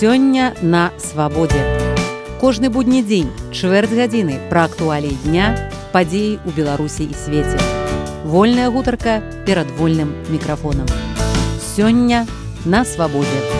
сёння на свабодзе. Кожны будні дзень чвэрць гадзіны пра актуалій дня падзеі ў Беларусі і свеце. Вольная гутарка перад вольным мікрафонам. Сёння на свабодзе.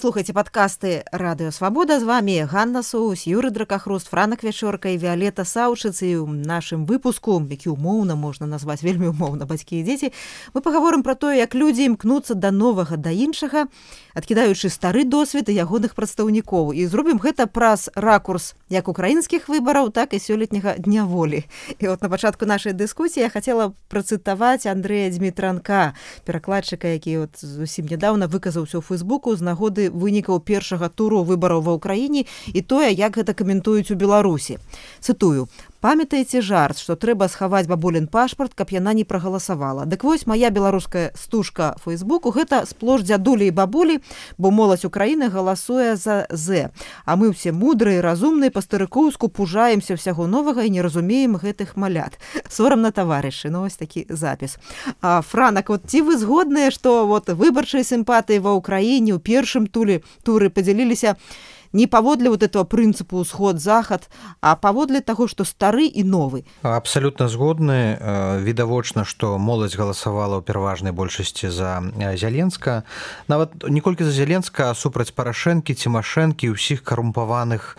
Слухаце падкасты радыёвабода з вами Ганна Соус, Юры дракахруст, франак вячорка і Віолета Саўчыцы ў нашым выпуску, які умоўна можна назваць вельмі умоўна бацькі і дзеці. Мы пагаворым пра тое, як людзі імкнуцца да новага да іншага, адкідаючы стары досвед і ягоных прадстаўнікоў і зробім гэта праз ракурс як украінскіх выбараў, так і сёлетняга дня волі. І от на пачатку нашай дыскусіі я хацела працытаваць Андрэя Дмітранка, перакладчыка, які от зусім нядаўна выказаўся ў фейсбуку з нагоды вынікаў першага туру выбараў ва ўкраіне і тое як гэта каментуюць у беларусі. Цытую памятаеце жарт што трэба схаваць бабулін пашпарт каб яна не прагаласавала. Дык вось моя беларуская стужка фейсбуку гэта сплош дзядулі і бабулі бо моладзь украіны галасуе за з. А мы все мудрыя разумныя па-старыкоўску пужаемся ўсяго новага і не разумеем гэтых малят. Сорам на таварышы ну вось такі запіс. А франак вот ці вы згодныя што вот выбарчай сімпатыі ва ўкраіне ў першым туле туры падзяліліся на не паводле вот этого прынцыпу ўсход захад а паводле таго что стары і новы абсолютно згодны э, відавочна что моладзь галасавала ў пераважнай большасці за э, зяленска нават не колькі за зяленска супраць парашэнкі цімашэнкі ўсіх карумпаваных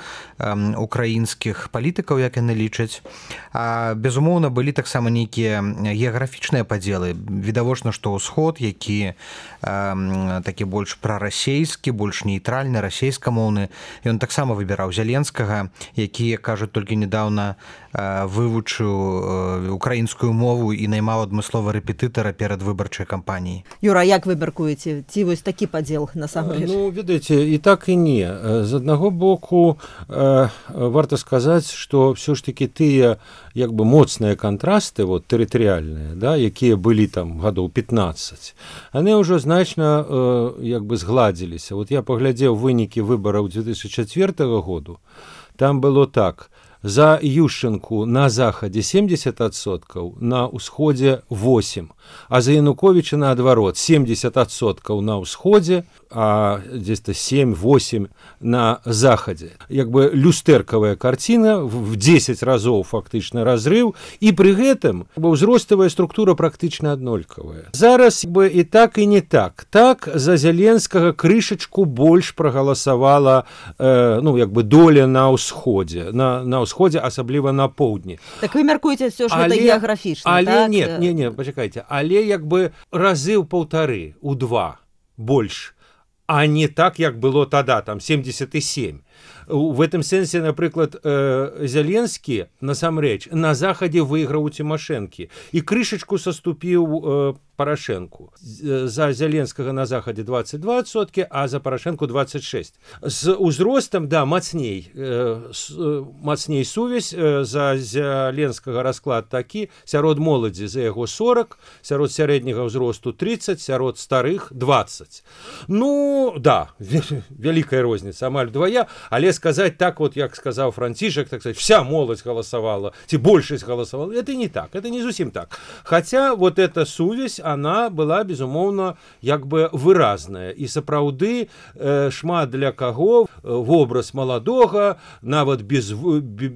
украінскіх палітыкаў як яны лічаць. А безумоўна былі таксама нейкія геаграфічныя падзелы. Відавочна што ўсход які такі больш прарасейскі больш нейтральны расійскамоўны ён таксама выбіраў зяленскага які кажуць толькі недавно вывучыў украінскую мову і наймаў адмыслова рэпетытара перад выбарчай кампаніяй. Юра як вы мяркуеце ці вось такі падзел на самом ну, ведаеце і так і не. З аднаго боку э, варта сказаць что все ж таки тыя як бы моцныя кантрасты вот тэрытарыяльныя да якія былі там гадоў 15 яны ўжо значна э, як бы згладзіліся. Вот я паглядзеў вынікі выбараў 2004 году там было так. За ющенку на захадзе 70соткаў на ўсходзе 8 а за януковича наадварот 70соткаў на ўсходзе а дзе-то 7-8 на захадзе. Як бы люстэркавая карціна в 10 разоў фактычна разрыв і пры гэтым бо ўзроставая структура практычна аднолькавая. Зараз бы і так і не так. Так за зяленскага крышачку больш прагаласавала э, ну як бы доля на ўсходзе на на ўсходзе асабліва на поўдні. Так вы мяркуеце все але, геаграфічна але так? нет не не пачакайце але як бы разы ў паўтары у два больш а не так як было тада там 77 в этом сэнсе напрыклад э, зяленскі насамрэч на захадзе выйграў у цімашэнкі і крышачку саступіў э, парашэнку за зяленскага на захадзе 22сотки а за парашэнку 26 з узростам да мацней э, мацней сувязь э, за зяленскага расклад такі сярод моладзі за яго 40 сярод сярэдняга ўзросту 30 сярод старых 20 ну да вялікая розніца амаль двая але сказать так вот як сказаў францішак так сказать вся моладзь галасавала ці большасць галасавала. Это не так это не зусім так. Хотя вот эта сувязь она была безумоўна як бы выразная. І сапраўды э, шмат для каго э, вобраз маладога нават без без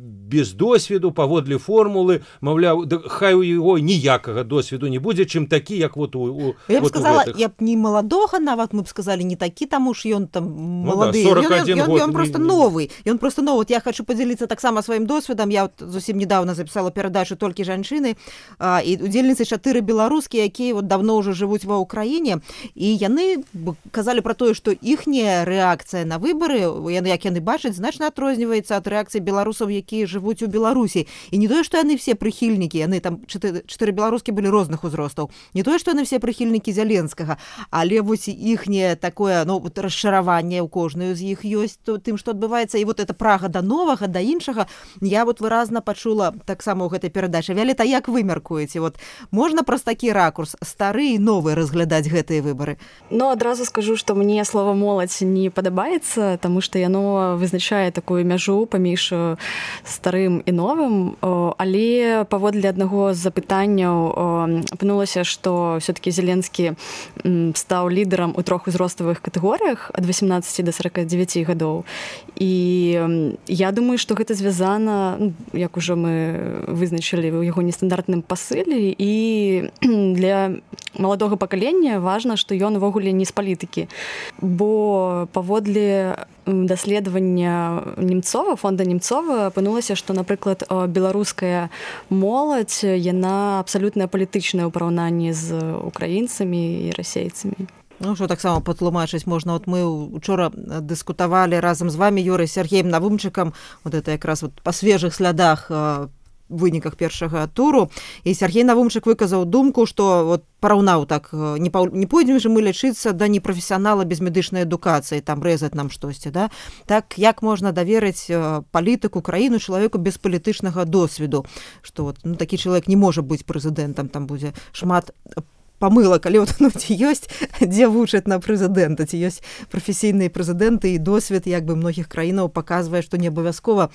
досведу паводле формулы маўляў да, хай у его ніякага досведу не будзе чым такі як вот у, у я вот сказала гэтых... я б не маладога нават мы б сказали не такі таму ж ён там малады ну, да, ён, ён, ён, просто новый ён просто ну вот я хочу подзяліцца таксама сваім досведам я вот зусім недавно записала перадачу толькі жанчыны а, і удзельніцы чатыры беларускія якія вот давно уже жывуць ва ўкраіне. І яны казалі про тое что іхняя рэакцыя на выборы яны як яны бачаць значна адрозніваецца ад рэакцыі беларусаў якія жывуць у беларусі і не тое что яны все прыхільнікі яны там чатыры беларускі былі розных узростаў не тое что яны все прыхільнікі зяленскага але вось іхняе такое ну вот расчараванне ў кожную з іх ёсць то тым что адбываецца і вот это прага да новага да іншага я вот выразна пачула таксама ў гэтай перадачы вялета як вы мяркуеце? Вот можна праз такі ракурс стары і новы разглядаць гэтыя выбары но адразу скажу что мне слова моладзь не падабаецца тому что яно вызначае такую мяжу паміж старым і новым. Але паводле аднаго з запытанняў апынулася што все-таки зеленскі стаў лідарам у трох узроставых катэгорыях ад 18 до 49 гадоў. І я думаю что гэта звязана ну, як ужо мы вызначылі ў яго нестандартным пасылі і для маладога пакалення важна што ён увогуле не з палітыкі. Бо паводле даследавання немцова фонда немцова апынулася што напрыклад беларуская моладзь яна абсалютна палітычная ў параўнанні з украінцамі і расейцамі. Ну що таксама патлумачыць можна. Вот мы учора дыскутавалі разам з вами юрай Сергеем навумчыкам вот это якраз вот па свежых слядах выніках першага туру. І Сергей навумчык выказаў думку што вот параўнаў так не па, не пойдзем же мы лячыцца да непрафесіянала без медычнай адукацыі там рэзаць нам штосьці да? Так як можна даверыць палітыку краіну чалавеку без палітычнага досведу? Што вот ну, такі чалавек не можа быць прэзідэнтам там будзе шмат памыла калі вот, ну, ці ёсць дзе вучаць на прэзідэнта ці ёсць прафесійныя прэзідэнты і досвед як бы многіх краінаў паказвае што не абавязкова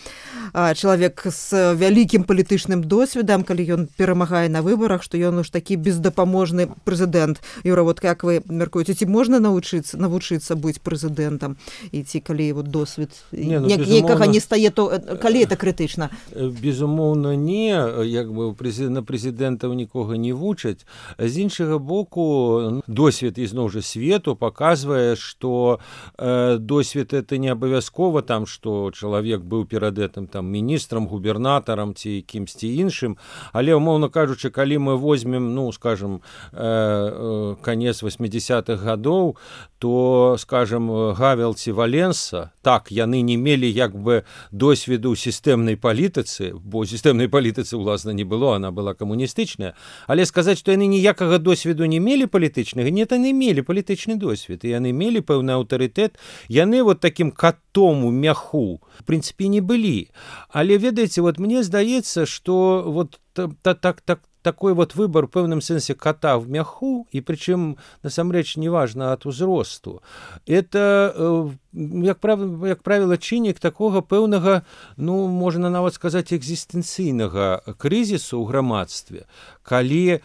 чалавек з вялікім палітычным досведам калі ён перамагае на выбарах што ён уж такі бездапаможны прэзідэнт юра вот как вы мяркуеце ці можна навучыцца навучыцца быць прэзідэнтам і ці калі вот досвед не, ну, некага не стае то калі это крытычна безумоўна не. Як бы на прэзідэнтаў нікога не вучаць з іншага іншага боку досвед ізноў жа свету паказвае што э, досвед это не абавязкова там што чалавек быў перад гэтым там міністрам губернатарам ці кімсьці іншым але умоўна кажучы калі мы возьмем ну скажем э, э, конец 80-х гадоў то скажем гавелці валенса так яны не мелі як бы досведу сістэмнай палітыцы бо сістэмнай палітыцы ўласна не было она была камуністычная але сказаць што яны ніякага досведу досведу не мелі палітычнага не яны мелі палітычны досвед і яны мелі пэўны аўтарытэт яны вот таким катом у мяху прынцыпе не былі але ведаеце вот мне здаецца что вот так так так такой вот выбор в пэўным сэнсе кота в мяху і прычым насамрэч неважно от узросту. Это э, як прав як правіла чыннік такога пэўнага ну можна нават сказаць экзістэнцыйнага крызісу ў грамадстве калі э,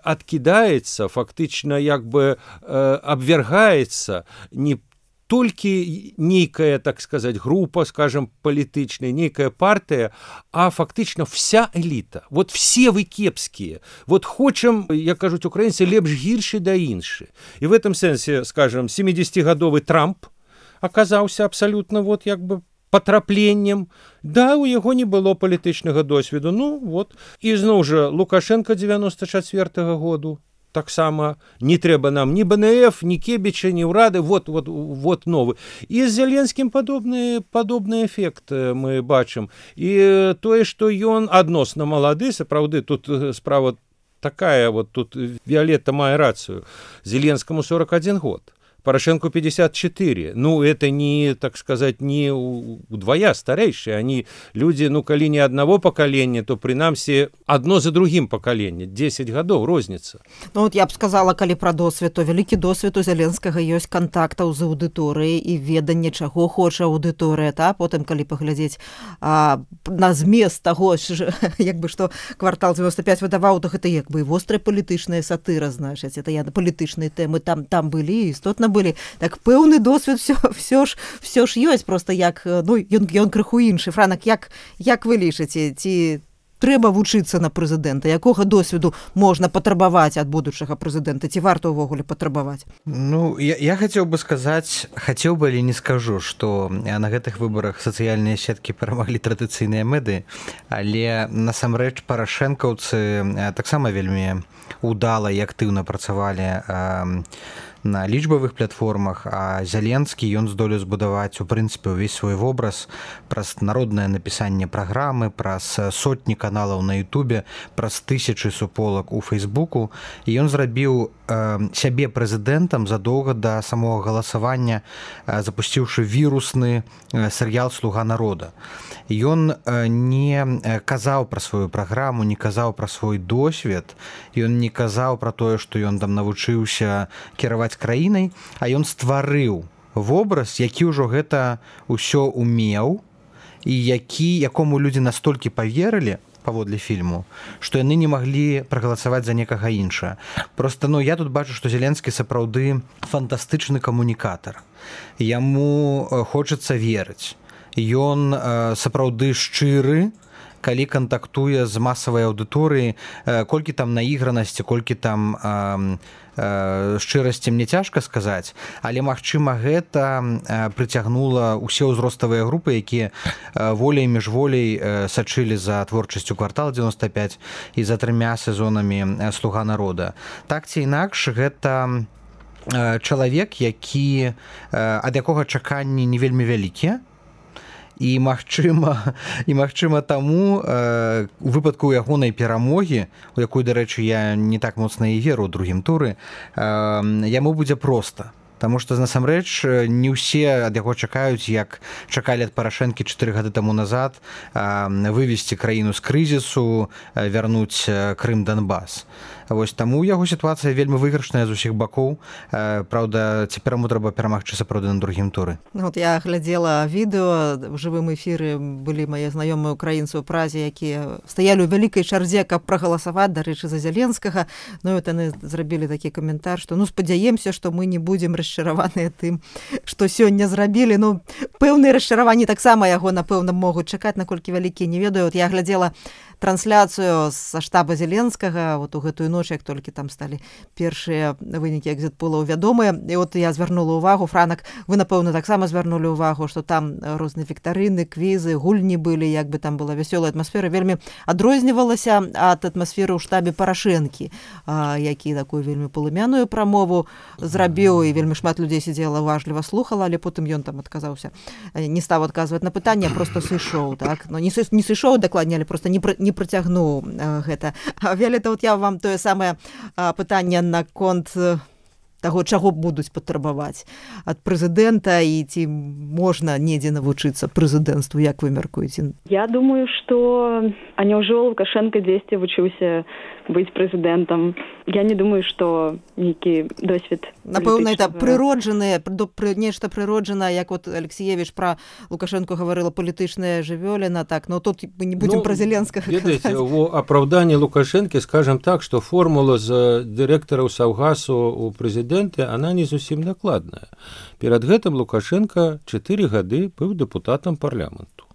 адкідаецца фактычна як бы э, абвяргаецца не по толькі нейкая так сказать група скажем палітычная нейкая партыя а фактычна вся эліта вот все вы кепскія вот хочам як кажуць украінцы лепш гіршы да іншы і в этом сэнсе скажем 70гадовы трамп аказаўся абсалютна вот як бы патрапленнем да у яго не было палітычнага досведу. Ну вот. І зноў жа лукашенко 94 -го году таксама не трэба нам ні бнф ні кебіча ні ўрады вот вот вот новы і з зяленскім падобны падобны эфект мы бачым і тое што ён адносна малады сапраўды тут справа такая вот тут віолетта мае рацыю зеленскаму 41 год Порошенко 54. Ну, это не, так сказать, не удвоя старейшие. Они люди, ну, коли не одного поколения, то, принамсі, одно за другим поколение. 10 годов розница. Ну, вот я бы сказала, коли про досвід, то великий досвід у Зеленского есть контактаў з аўдыторыяй і веданне, чаго хоча аўдыторыя, та? Потым, калі паглядзець а, на змест таго, як бы, што квартал 95 выдаваў, то гэта як бы вострая палітычная сатыра, значыць. Это я на палітычныя тэмы там, там былі, істотна былі былі так пэўны досвед все все ж все ж ёсць просто як ну ён ён крыху іншы франак як як вы лічыце ці трэба вучыцца на прэзідэнта? Якога досведу можна патрабаваць ад будучага прэзідэнта? Ці варта ўвогуле патрабаваць? Ну я, я хацеў бы сказаць хацеў бы але не скажу что на гэтых выбарах сацыяльныя сеткі перамаглі традыцыйныя мэды. Але насамрэч парашэнкаўцы таксама вельмі удала і актыўна працавалі на на лічбавых платформах а зяленскі ён здолеў збудаваць у прынцыпе ўвесь свой вобраз праз народнае напісанне праграмы праз сотні каналаў на Ютубе праз тысячы суполак у фейсбуку. І ён зрабіў э, сябе прэзідэнтам задоўга да самого галасавання э, запусціўшы вірусны э, серыял слуга народа ён э, не казаў пра сваю праграму не казаў пра свой досвед ён не казаў пра тое што ён там навучыўся кіраваць кіраваць краінай а ён стварыў вобраз які ўжо гэта ўсё умеў і які якому людзі настолькі поверылі паводле фільму што яны не маглі прагаласаваць за некага іншае просто ну я тут бачу што зеленскі сапраўды фантастычны камунікатар. Яму хочацца верыць. Ён сапраўды шчыры калі кантактуе з масавай аўдыторыі колькі там наігранасці колькі там шчырасці мне цяжка сказаць але магчыма гэта прыцягнула ўсе ўзроставыя групы якія волей міжволей сачылі за творчасцю квартал 95 і за трымя сезонамі слуга народа так ці інакш гэта чалавек які ад якога чаканні не вельмі вялікія і магчыма і магчыма таму э, у выпадку ягонай перамогі у якой дарэчы я не так моцна і веру ў другім туры э, яму будзе проста Таму што насамрэч не ўсе ад яго чакаюць як чакалі ад парашэнкі 4 гады таму назад вывесці краіну з крызісу вярнуць Крым Донбас. Вось таму яго сітуацыя вельмі выйгрышная з усіх бакоў. Праўда цяпер яму трэба перамагчы сапраўды на другім туры. Ну, вот я глядзела відэо в жывым эфіры былі мае знаёмыя украінцы ў празе якія стаялі ў вялікай чарзе каб прагаласаваць дарэчы за зяленскага. Ну вот яны зрабілі такі каментар што ну спадзяемся што мы не будзем расчараваныя тым што сёння зрабілі. Ну пэўныя расчараванні таксама яго напэўна могуць чакаць наколькі вялікія не ведаю. Вот я глядзела трансляцыю са штаба зеленскага. Вот у гэтую ноч як толькі там сталі першыя вынікі экзітпулаў вядомыя. І вот я звярнула ўвагу франак вы напэўна таксама звярнулі ўвагу што там розныя фектарыны квізы гульні былі як бы там была вясёлая атмасфера. Вельмі адрознівалася ад атмасферы ў штабе парашэнкі які такую вельмі палымяную прамову зрабіў. І вельмі шмат людзей сидзела важліва слухала але потым ён там адказаўся. Не стаў адказваць на пытанне просто сышоў так? Но не не сышоў дакладнялі просто не не працягнуў гэта. Вялета вот я вам тое самае пытанне наконт таго чаго будуць патрабаваць ад прэзідэнта і ці можна недзе навучыцца прэзідэнцтву як вы мяркуеце? Я думаю что а няўжо лукашенко дзесьці вучыўся быць прэзідэнтам. Я не думаю что нейкі досвед напэўна это прыроджаныя пры нешта прыроджана як вот алексеевич про лукашенко гаварыла палітычная жывёліна так но тут мы не будем ну, про зеленскага апраўданне лукашэнкі скажем так что формула з дырэктараў саўгасу у прэзідэнты она не зусім накладная перад гэтым лукашенко чатыры гады быў дэпутатам парламенту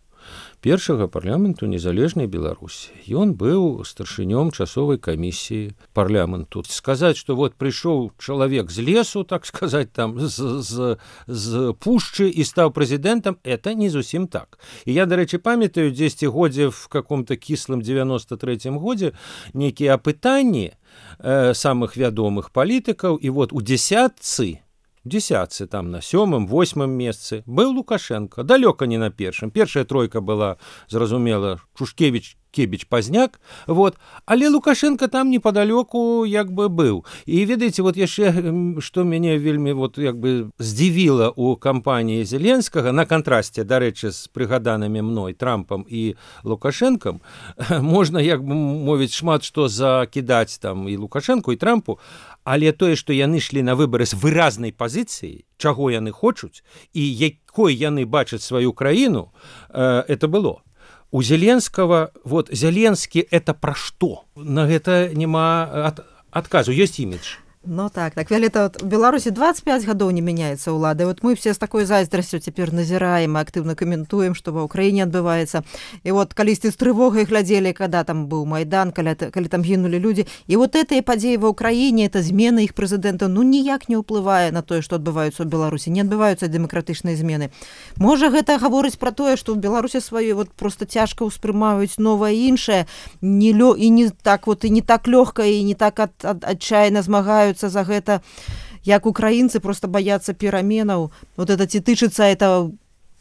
першага парламенту незалежнай беларусі. Ён быў старшынём часовай камісіі парламенту. Сказаць что вот прыйшоў чалавек з лесу так сказаць там з, з, з пушчы і стаў прэзідэнтам это не зусім так. І я дарэчы памятаю дзесьці годзе в каком-то кіслым 93 годзе нейкія апытанні э, самых вядомых палітыкаў і вот у десятцы десятцы там на сёмым восьмым месцы. Быў лукашенко далёка не на першым першая тройка была зразумела чушкевич кебіч пазняк вот. Але лукашенко там неподалёку як бы быў і ведаеце вот яшчэ что мяне вельмі вот як бы здзівіла у кампаніі зеленскага на кантрасце дарэчы з прыгаданымі мной трампам і лукашэнкам можна як бы мовіць шмат што закідаць там і лукашэнку і трампу але тое што яны ішлі на выбары з выразнай пазіцыяй чаго яны хочуць і якой яны бачаць сваю краіну э, это было. У зеленскага вот зяленскі это пра што? На гэта няма ад, адказу ёсць імідж Ну так так. Вялета вот, беларусі 25 гадоў не мяняецца ўлады вот мы все з такой зайздрасцю цяпер назіраем актыўна каментуем што ва ўкраіне адбываецца і вот калісьці з трывогай глядзелі когда там быў майдан каля калі там гінулі людзі і вот этой падзеі ва ўкраіне это змены іх прэзідэнта ну ніяк не ўплывае на тое што адбываюцца ў беларусі не адбываюцца дэмакратычныя змены можа гэта гаворыць пра тое што ў беларусі сваё вот просто цяжка ўспрымаюць новае іншае не лё і не так вот і не так лёгка і не так адчайна змагаюць змагаюцца за гэта як украінцы просто баяцца пераменаў. Вот это ці тычыцца это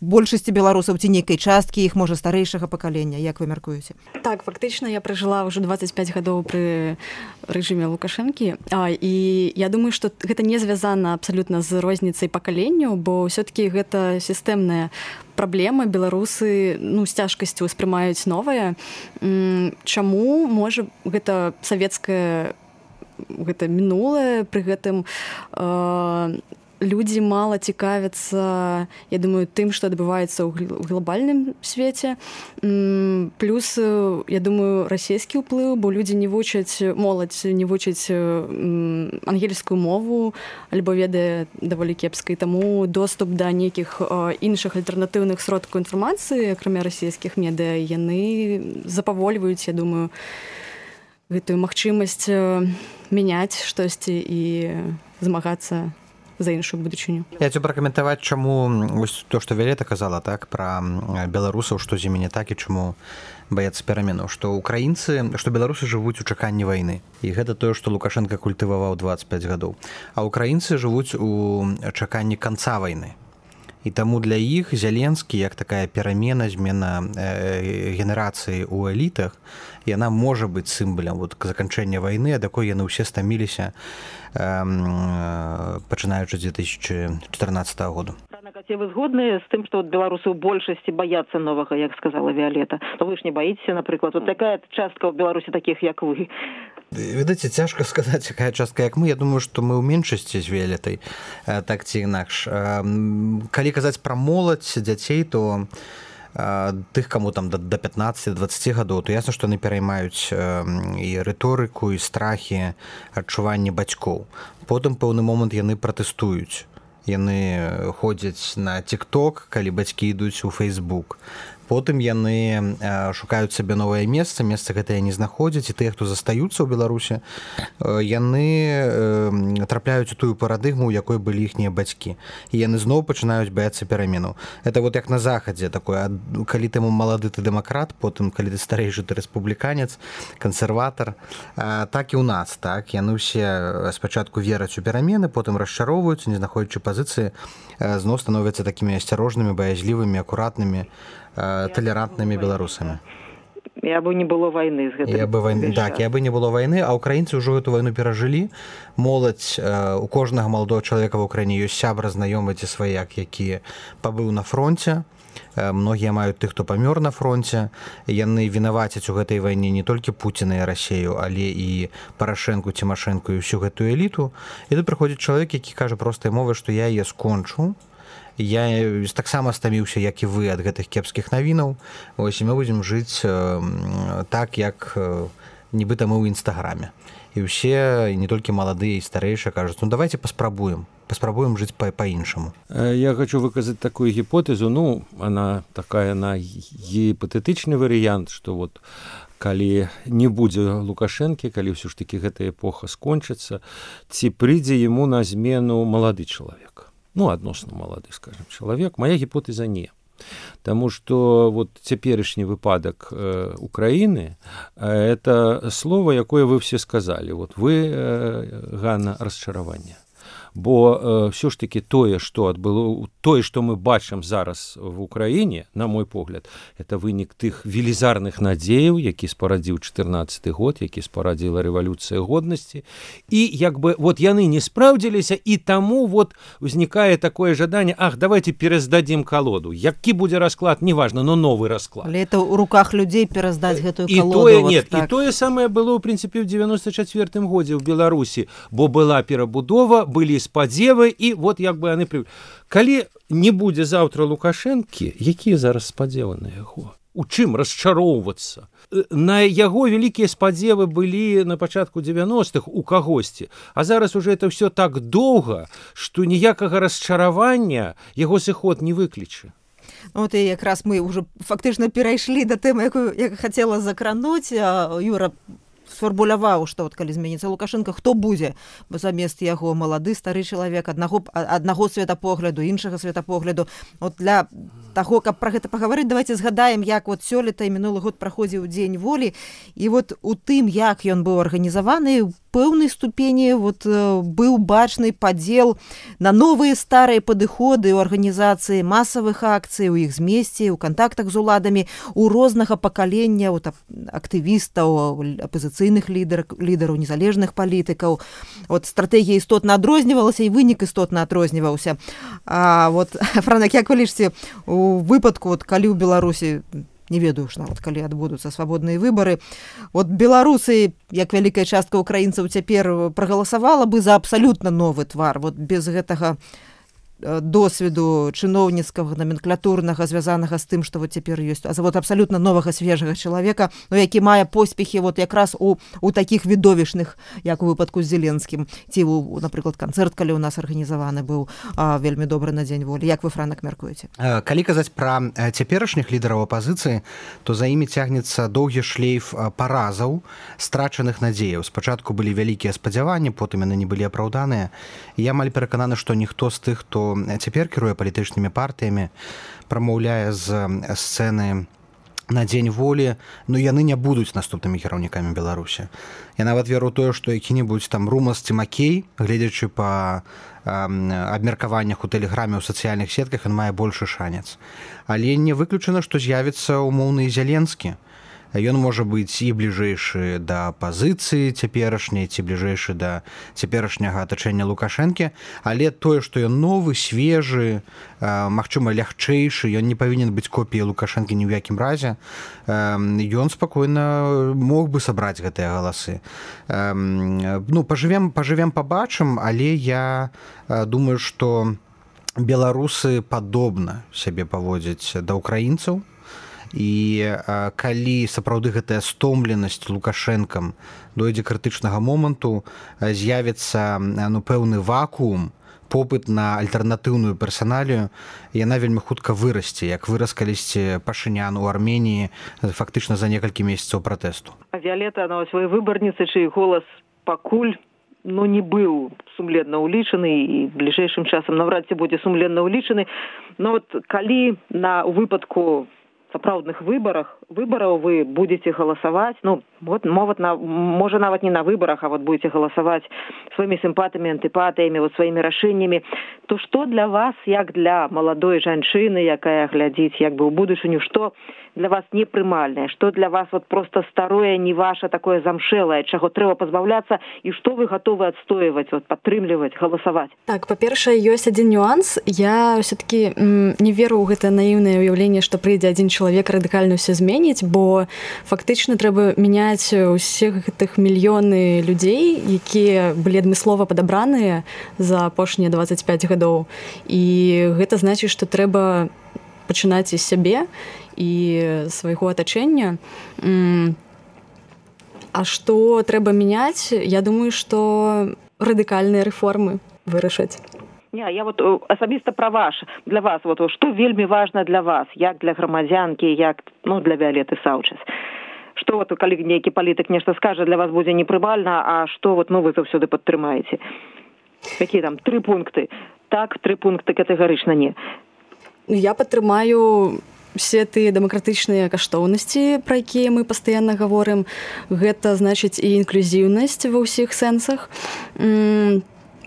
большасці беларусаў ці нейкай часткі іх можа старэйшага пакалення як вы мяркуеце? Так фактычна я пражыла ўжо 25 гадоў пры рэжыме лукашэнкі. А, і я думаю что гэта не звязана абсалютна з розніцай пакаленняў бо ўсё-таки гэта сістэмная праблема. Беларусы ну з цяжкасцю успрымаюць новае. Чаму можа гэта савецкая гэта мінулае пры гэтым э, людзі мала цікавяцца я думаю тым што адбываецца ў глобальным свеце. Плюс я думаю расійскі ўплыў бо людзі не вучаць моладзь не вучаць ангельскую мову альбо ведае даволі кепскай таму доступ да нейкіх іншых альтэрнатыўных сродкаў інфармацыі акрамя расійскіх медыа яны запавольваюць я думаю гэтую магчымасць мяняць штосьці і змагацца за іншую будучыню. Я хочу пракаментаваць чаму вось то что вялета казала так про беларусаў што з імі не так і чаму баяцца пераменаў што украінцы што беларусы жывуць у чаканні вайны. І гэта тое што лукашенко культываваў 25 гадоў. А украінцы жывуць у чаканні канца вайны. І таму для іх зяленскі як такая перамена змена э, генерацыі ў элітах яна можа быць сімбалем вот заканчэння вайны ад якой яны ўсе стаміліся пачынаючы 2014 году ці вы згодныя з тым што беларусы ў большасці баяцца новага як сказала віолета то вы ж не баіцеся напрыклад вот такая частка ў беларусі таких як вы. Ведаце цяжка сказаць якая частка як мы. Я думаю што мы ў меншасці з віолетай так ці інакш. Калі казаць пра моладзь дзяцей то тых кому там до 15 20 гадоў то ясна што яны пераймаюць і рыторыку і страхі адчуванні бацькоў. Потым пэўны момант яны пратэстуюць. Яны ходзяць на тик ток калі бацькі ідуць у фейсбук потым яны шукаюць сабе новае месца месца гэтае не знаходзяць і тыя хто застаюцца ў беларусе яны трапляюць у тую парадыгму у якой былі іхнія бацькі. І яны зноў пачынаюць баяцца перамену это вот як на захадзе такое калі таму малады ты дэмакрат потым калі ты старэйшы ты рэспубліканец кансерватар. Так і ў нас так? Яны ўсе спачатку вераць у перамены потым расчароўваюцца не знаходзячы пазіцыі зноў становяцца такімі асцярожнымі баязлівымі акуратнымі талерантнымі беларусамі я бы не было войны я бы войны так я бы не было войны а украінцы ўжо эту войну перажылі моладзь у кожнага маладого чалавека в украіне ёсць сябра знаёмы ці сваяк які пабыў на фронте. Многія маюць тых хто памёр на фронте. Яны вінавацяць у гэтай вайне не толькі пуціна і рассею але і парашэнку цімашэнку і ўсю гэтую эліту і тут прыходзіць чалавек які кажа простай мовы што я яе скончу я таксама стаміўся як і вы ад гэтых кепскіх навінаў. Ось і мы будзем жыць так як нібыта мы ў нстаграме і ўсе не толькі маладыя і старэйшыя кажуць ну давайте паспрабуем паспрабуем жыць па-іншаму я хочу выказаць такую гіпотэзу ну она такая на гіпатэтычны варыянт что вот калі не будзе лукашэнкі калі ўсё ж таки гэта эпоха скончыцца ці прыйдзе яму на змену малады чалавек ну адносна малады скажем чалавек моя гіпотэза не. Таму што вот цяперашні выпадак э, Украіны э, это слово якое вы все сказалі вот вы э, Ганна расчаравання бо э, все ж таки тое что адбыло тое что мы бачым зараз в украіне на мой погляд это вынік тых велізарных надзеяў які спарадзіў 14 год які спарадзіла рэвалюцыя годнасці. І як бы вот яны не спраўдзіліся і таму вот узнікае такое жаданне ах давайте пераздадзім колоду які будзе расклад неважно но новы расклад. Але это у руках людзей пераздаць гэтую і тое вот нет так. і тое самае было ў прынцыпе ў 94 годзе ў беларусі бо была перабудова былі спадзевы і вот як бы яны пры калі не будзе заўтра лукашэнкі якія зараз спадзевы на яго у чым расчароўвацца на яго вялікія спадзевы былі на пачатку 90-х у кагосьці а зараз уже это все так доўга што ніякага расчаравання яго сыход не выклічы Ну, вот і якраз мы уже фактычна перайшлі да тэмы якую як хацела закрануць юра сфармуляваў што вот калі зменіцца лукашенко хто будзе замест яго малады стары чалавек аднаго аднаго светапогляду іншага светапогляду. От для таго каб пра гэта пагаварыць давайте згадаем як вот сёлета і мінулы год праходзіў дзень волі. І вот у тым як ён быў арганізаваны пэўнай ступені вот э, быў бачны падзел на новыя старыя падыходы ў арганізацыі масавых акцый у іх змесце у кантактах з уладамі у рознага пакалення вот актывістаў апозіцыйных лідар лідараў незалежных палітыкаў. Вот стратегія істотна адрознівалася і вынік істотна адрозніваўся. Вот франак як вы лічце у выпадку вот калі ў беларусі не ведаю ж нават калі адбудуцца свабодныя выбары. Вот беларусы як вялікая частка украінцаў цяпер прагаласавала бы за абсалютна новы твар. Вот без гэтага досведу чыноўніцкага номенклатурнага звязанага з тым што вот цяпер ёсць. А завод абсалютна новага свежага чалавека но які мае поспехі вот якраз у у такіх відовішных як у выпадку з зеленскім. Ці у напрыклад канцэрт калі у нас арганізаваны быў а, вельмі добры на дзень волі. Як вы франак мяркуеце? Калі казаць пра цяперашніх лідараў апазіцыі то за імі цягнецца доўгі шлейф паразаў страчаных надзеяў. Спачатку былі вялікія спадзяванні потым яны не былі апраўданыя. Я амаль перакананы што ніхто з тых хто цяпер кіруе палітычнымі партыямі прамаўляе з сцэны на дзень волі но яны не будуць наступнымі кіраўнікамі беларусі я нават веру тое што які-небудзь там румасці макей гледзячы па абмеркаваннях у тэлеграме ў сацыяльных сетках ён мае большы шанец. Але не выключана што з'явіцца умоўны зяленскі ён можа быць і бліжэйшы да пазіцыі цяперашняй ці бліжэйшы да цяперашняга атачэння лукашэнкі. Але тое што ён новы свежы магчыма лягчэйшы ён не павінен быць копіяй лукашэнкі ні ў якім разе ён спакойна мог бы сабраць гэтыя галасы. Ну пажывем пажывем пабачым але я думаю што беларусы падобна сябе паводзяць да ўкраінцаў і калі сапраўды гэтая стомленасць лукашэнкам дойдзе крытычнага моманту з'явіцца ну пэўны вакуум попыт на альтэрнатыўную персаналію яна вельмі хутка вырасце як вырас калісьці пашынян у арменії фактычна за некалькі месяцаў пратэсту. Авіялета на свой выбарніцы чый голас пакуль но не быў сумленна ўлічаны і бліжэйшым часам наўрад ці будзе сумленна ўлічаны. Но вот калі на выпадку сапраўдных выбарах выбараў вы будете галасаваць ну вот моват на можа нават не на выбарах а вот будете галасаваць сваімі сімпатамі антыпатыямі вот сваімі рашэннямі то што для вас як для маладой жанчыны якая глядзіць як бы ў будучыню што для вас непрымальнае что для вас вот просто старое не ваше такое замшэлае чаго трэба пазбаўляцца і што вы готовы адстойваць вот падтрымліваць галасаваць так па-першае ёсць адзін нюанс. Я все-таки не веру ў гэта наіўнае ўяўленне што прыйдзе адзін чалавек радыкальна ўсё зменіць бо фактычна трэба мяняць усіх гэтых мільёны людзей якія былі адмыслова падабраныя за апошнія 25 гадоў і гэта значыць што трэба пачынаць з сябе і свайго атачэння. А што трэба мяняць, я думаю, што радыкальныя рэформы вырашаць. Не, я вот асабіста пра ваш для вас вот што вельмі важна для вас як для грамадзянкі як ну для віолеты саўчас что вот калі нейкі палітык нешта скажа для вас будзе непрыбальна а што вот ну вы заўсёды падтрымаеце якія там тры пункты? Так тры пункты катэгарычна не. Я падтрымаю все тыя дэмакратычныя каштоўнасці пра якія мы пастаянна гаворым гэта значыць і інклюзіўнасць ва ўсіх сэнсах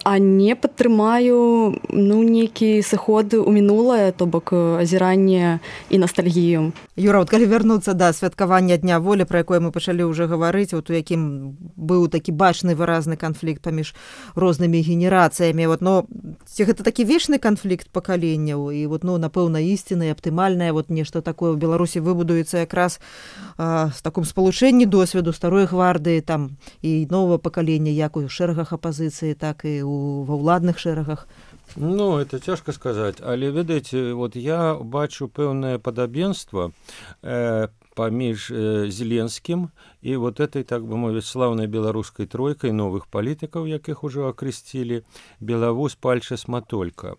а не падтрымаю ну нейкі сыходы ў мінулае то бок азіранне і ностальгію юра вот калі вярнуцца да святкавання дня волі пра якое мы пачалі ўжо гаварыць вот у якім быў такі бачны выразны канфлікт паміж рознымі генерацыямі вот но ці гэта такі вечны канфлікт пакаленняў? І вот ну напэўна ісціна аптымальная вот нешта такое ў беларусі выбудуецца якраз а, з таком спалучэнні досведу старой гвардыі там і нового пакалення як у шэрагах апазіцыі так і у ва ўладных шэрагах? Ну это цяжка сказаць але ведаеце вот я бачу пэўнае падабенства э, паміж э, зеленскім і вот этой так бы мовіць слаўнай беларускай тройкай новых палітыкаў якіх ужо акрысцілі белавуз пальчас матолька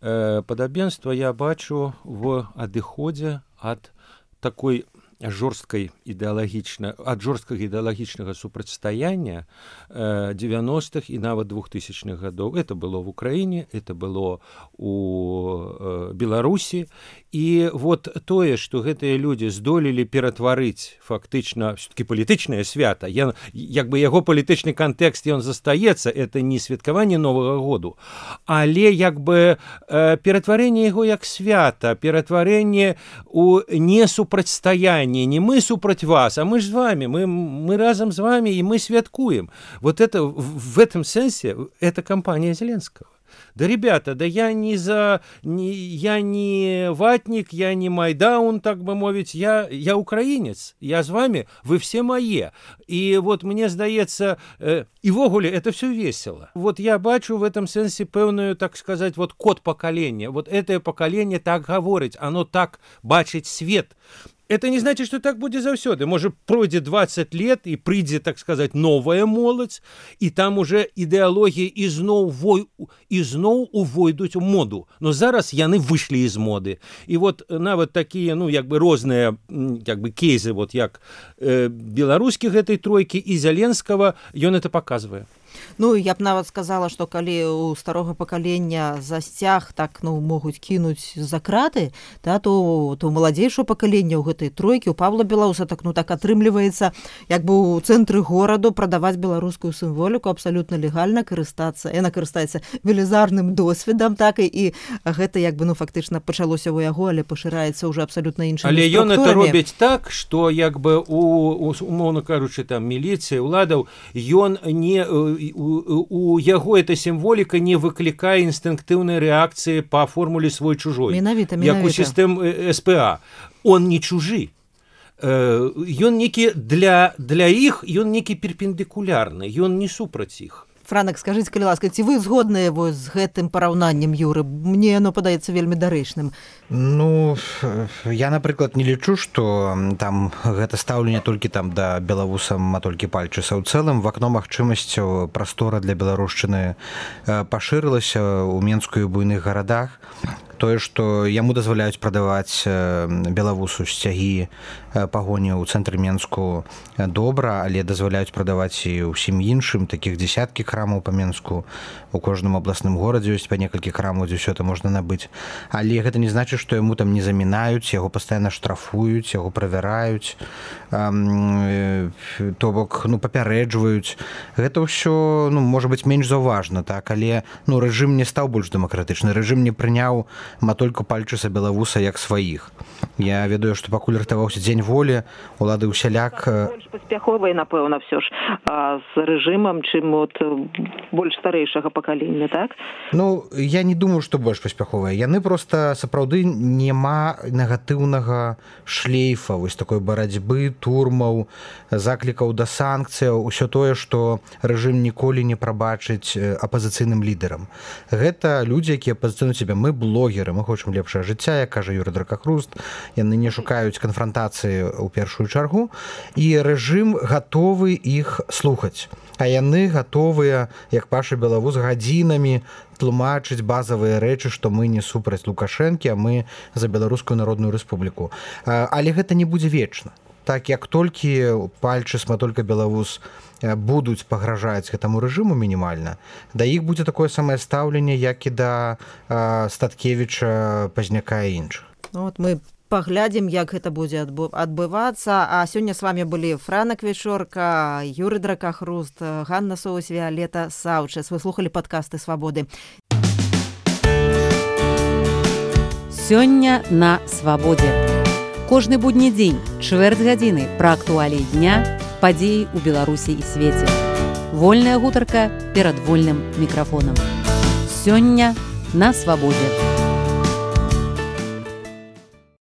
э, падабенства я бачу в адыходзе ад такой жорсткай ідэалагічна ад жорсткага ідэалагічнага супрацьстаяння 90-х і нават двухтысячных гадоў. Это было в украіне это было у беларусі. І вот тое что гэтыя людзі здолелі ператварыць фактычна все-таки палітычнае свята я як бы яго палітычны кантэкст ён застаецца это не святкаванне новага году але як бы ператварэнне яго як свята ператварэнне у несупрацьстаяння пытанне не мы супраць вас а мы ж з вами мы мы разам з вами і мы святкуем вот это в этом сэнсе это кампанія зеленского Да, ребята, да я не за... Не, я не ватник, я не майдаун, так бы мовить, я, я украинец, я с вами, вы все мои. И вот мне здаецца, э, и вогуле это все весело. Вот я бачу в этом сенсе пэўную, так сказать, вот код поколения. Вот это поколение так говорить, оно так бачить свет Это не значит что так будзе заўсёды можа пройдзе 20 лет і прыйдзе так сказать новая моладзь і там уже ідэалогія ізноў вой ізноў увойдуць у моду но зараз яны выйшлі з моды. І вот нават такія ну як бы розныя як бы кейзы вот як э, беларускі гэтай тройкі і зяленскага ён это показывае Ну я б нават сказала што калі у старога пакалення засцяг так ну могуць кінуць за краты да то то маладзейшае пакаленне ў гэтай тройкі у павла белауса так ну так атрымліваецца як бы у цэнтры гораду прадаваць беларускую сімволіку абсалютна легальна карыстацца яна карыстаецца велізарным досведам так і і гэта як бы ну фактычна пачалося ў яго але пашыраецца ўжо абсалютна інша але ён это робіць так што як бы у умоўна кажучы там міліцыі ўладаў ён не у, у яго эта сімволіка не выклікае інстынктыўнай рэакцыі па формуле свой чужой менавіта як у сістэм СПА он не чужы. Ён некі для для іх ён некі перпендыкулярны ён не супраць іх. Франак скажитеце калі ласка ці вы згодныя вось з гэтым параўнаннем юры? Мне оно падаецца вельмі дарэчным ну я напрыклад не лічу что там гэта стаўленне толькі там да белавусам а толькі пальчыса. Ў цэлым в акно магчымасцяў прастора для беларушчыны пашырылася ў менскую буйных гарадах. Тое што яму дазваляюць прадаваць белавусу сцягі пагоні ў цэнтры менску добра але дазваляюць прадаваць і ўсім іншым. Такіх десяткі храмаў па менску. У кожным абласным горадзе ёсць па некалькі храмаў дзе ўсё это можна набыць. Але гэта не значыць што яму там не замінаюць яго пастаянна штрафуюць яго правяраюць то бок ну папярэджваюць. Гэта ўсё ну можа быть менш заўважна так? Але ну рэжым не стаў больш дэмакратычны рэжым не прыняў матольку пальчыса белавуса як сваіх. Я ведаю што пакуль рыхтаваўся дзень волі улады ўсяляк паспяховай напэўна все ж а, з рэжымам чым от больш старэйшага пакалення так? Ну я не думаю што больш паспяховая. Яны просто сапраўды няма негатыўнага шлейфа вось такой барацьбы турмаў заклікаў да санкцыяў усё тое што рэжым ніколі не прабачыць апазіцыйным лідарам. Гэта людзі якія пазіцыйну цябе мы блогеры мы хочам лепшае жыцця як кажа юры дракахруст. Яны не шукаюць канфронтацыі ў першую чаргу. І рэжым гатовы іх слухаць а яны гатовыя як паша белавуз гадзінамі тлумачыць базавыя рэчы што мы не супраць лукашэнкі а мы за беларускую народную рэспубліку. Але гэта не будзе вечна. Так як толькі пальчысма только белавуз будуць пагражаць гэтаму рэжыму мінімальна да іх будзе такое самае стаўленне як і да статкевіча пазняка іншых. Ну, вот мы паглядзім як гэта будзе адбывацца. А сёння с вами былі франак вечорка юры дракахруст Ганна соус віолета саўчас вы слухали подкасты свабоды сёння на свабодзе кожны будні дзень чвэрць гадзіны пра актуалей дня падзеі ў беларусі і свеце. Вольная гутарка перад вольным мікрафонам. Сёння на свабодзе у